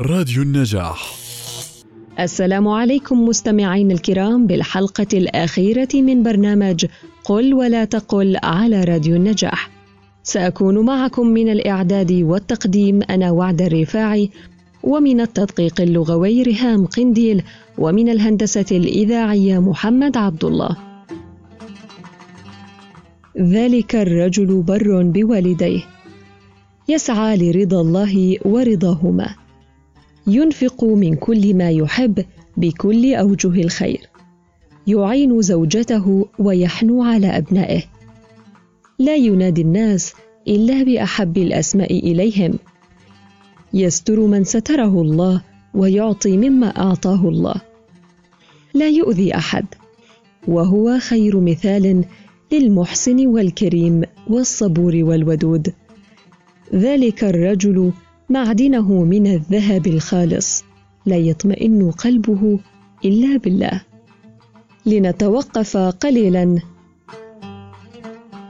راديو النجاح السلام عليكم مستمعين الكرام بالحلقة الأخيرة من برنامج قل ولا تقل على راديو النجاح. سأكون معكم من الإعداد والتقديم أنا وعد الرفاعي ومن التدقيق اللغوي رهام قنديل ومن الهندسة الإذاعية محمد عبد الله. ذلك الرجل بر بوالديه يسعى لرضا الله ورضاهما ينفق من كل ما يحب بكل أوجه الخير. يعين زوجته ويحنو على أبنائه. لا ينادي الناس إلا بأحب الأسماء إليهم. يستر من ستره الله ويعطي مما أعطاه الله. لا يؤذي أحد. وهو خير مثال للمحسن والكريم والصبور والودود. ذلك الرجل معدنه من الذهب الخالص. لا يطمئن قلبه إلا بالله. لنتوقف قليلا.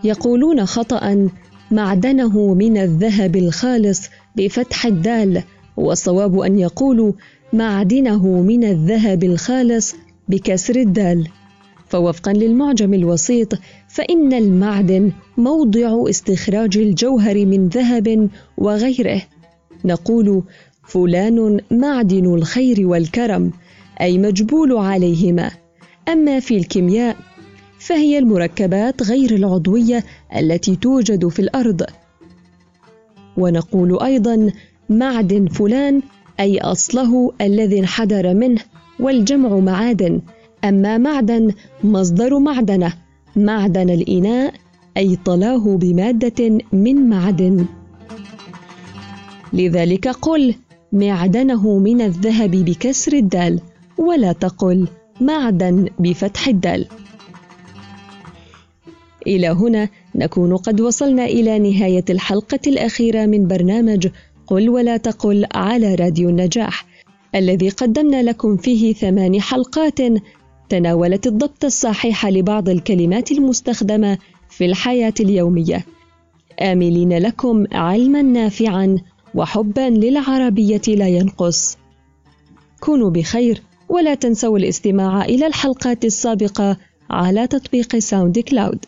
يقولون خطا معدنه من الذهب الخالص بفتح الدال. والصواب أن يقولوا معدنه من الذهب الخالص بكسر الدال. فوفقا للمعجم الوسيط فإن المعدن موضع استخراج الجوهر من ذهب وغيره. نقول فلان معدن الخير والكرم أي مجبول عليهما. أما في الكيمياء فهي المركبات غير العضوية التي توجد في الأرض. ونقول أيضا معدن فلان أي أصله الذي انحدر منه والجمع معادن. أما معدن مصدر معدنة معدن الإناء أي طلاه بمادة من معدن. لذلك قل معدنه من الذهب بكسر الدال ولا تقل معدن بفتح الدال. إلى هنا نكون قد وصلنا إلى نهاية الحلقة الأخيرة من برنامج قل ولا تقل على راديو النجاح الذي قدمنا لكم فيه ثمان حلقات تناولت الضبط الصحيح لبعض الكلمات المستخدمة في الحياة اليومية. آملين لكم علما نافعا وحبا للعربية لا ينقص. كونوا بخير ولا تنسوا الاستماع إلى الحلقات السابقة على تطبيق SoundCloud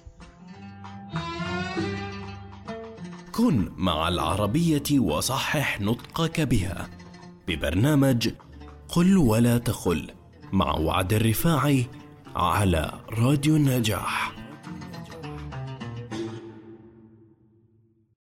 كن مع العربية وصحح نطقك بها. ببرنامج قل ولا تقل مع وعد الرفاعي على راديو النجاح.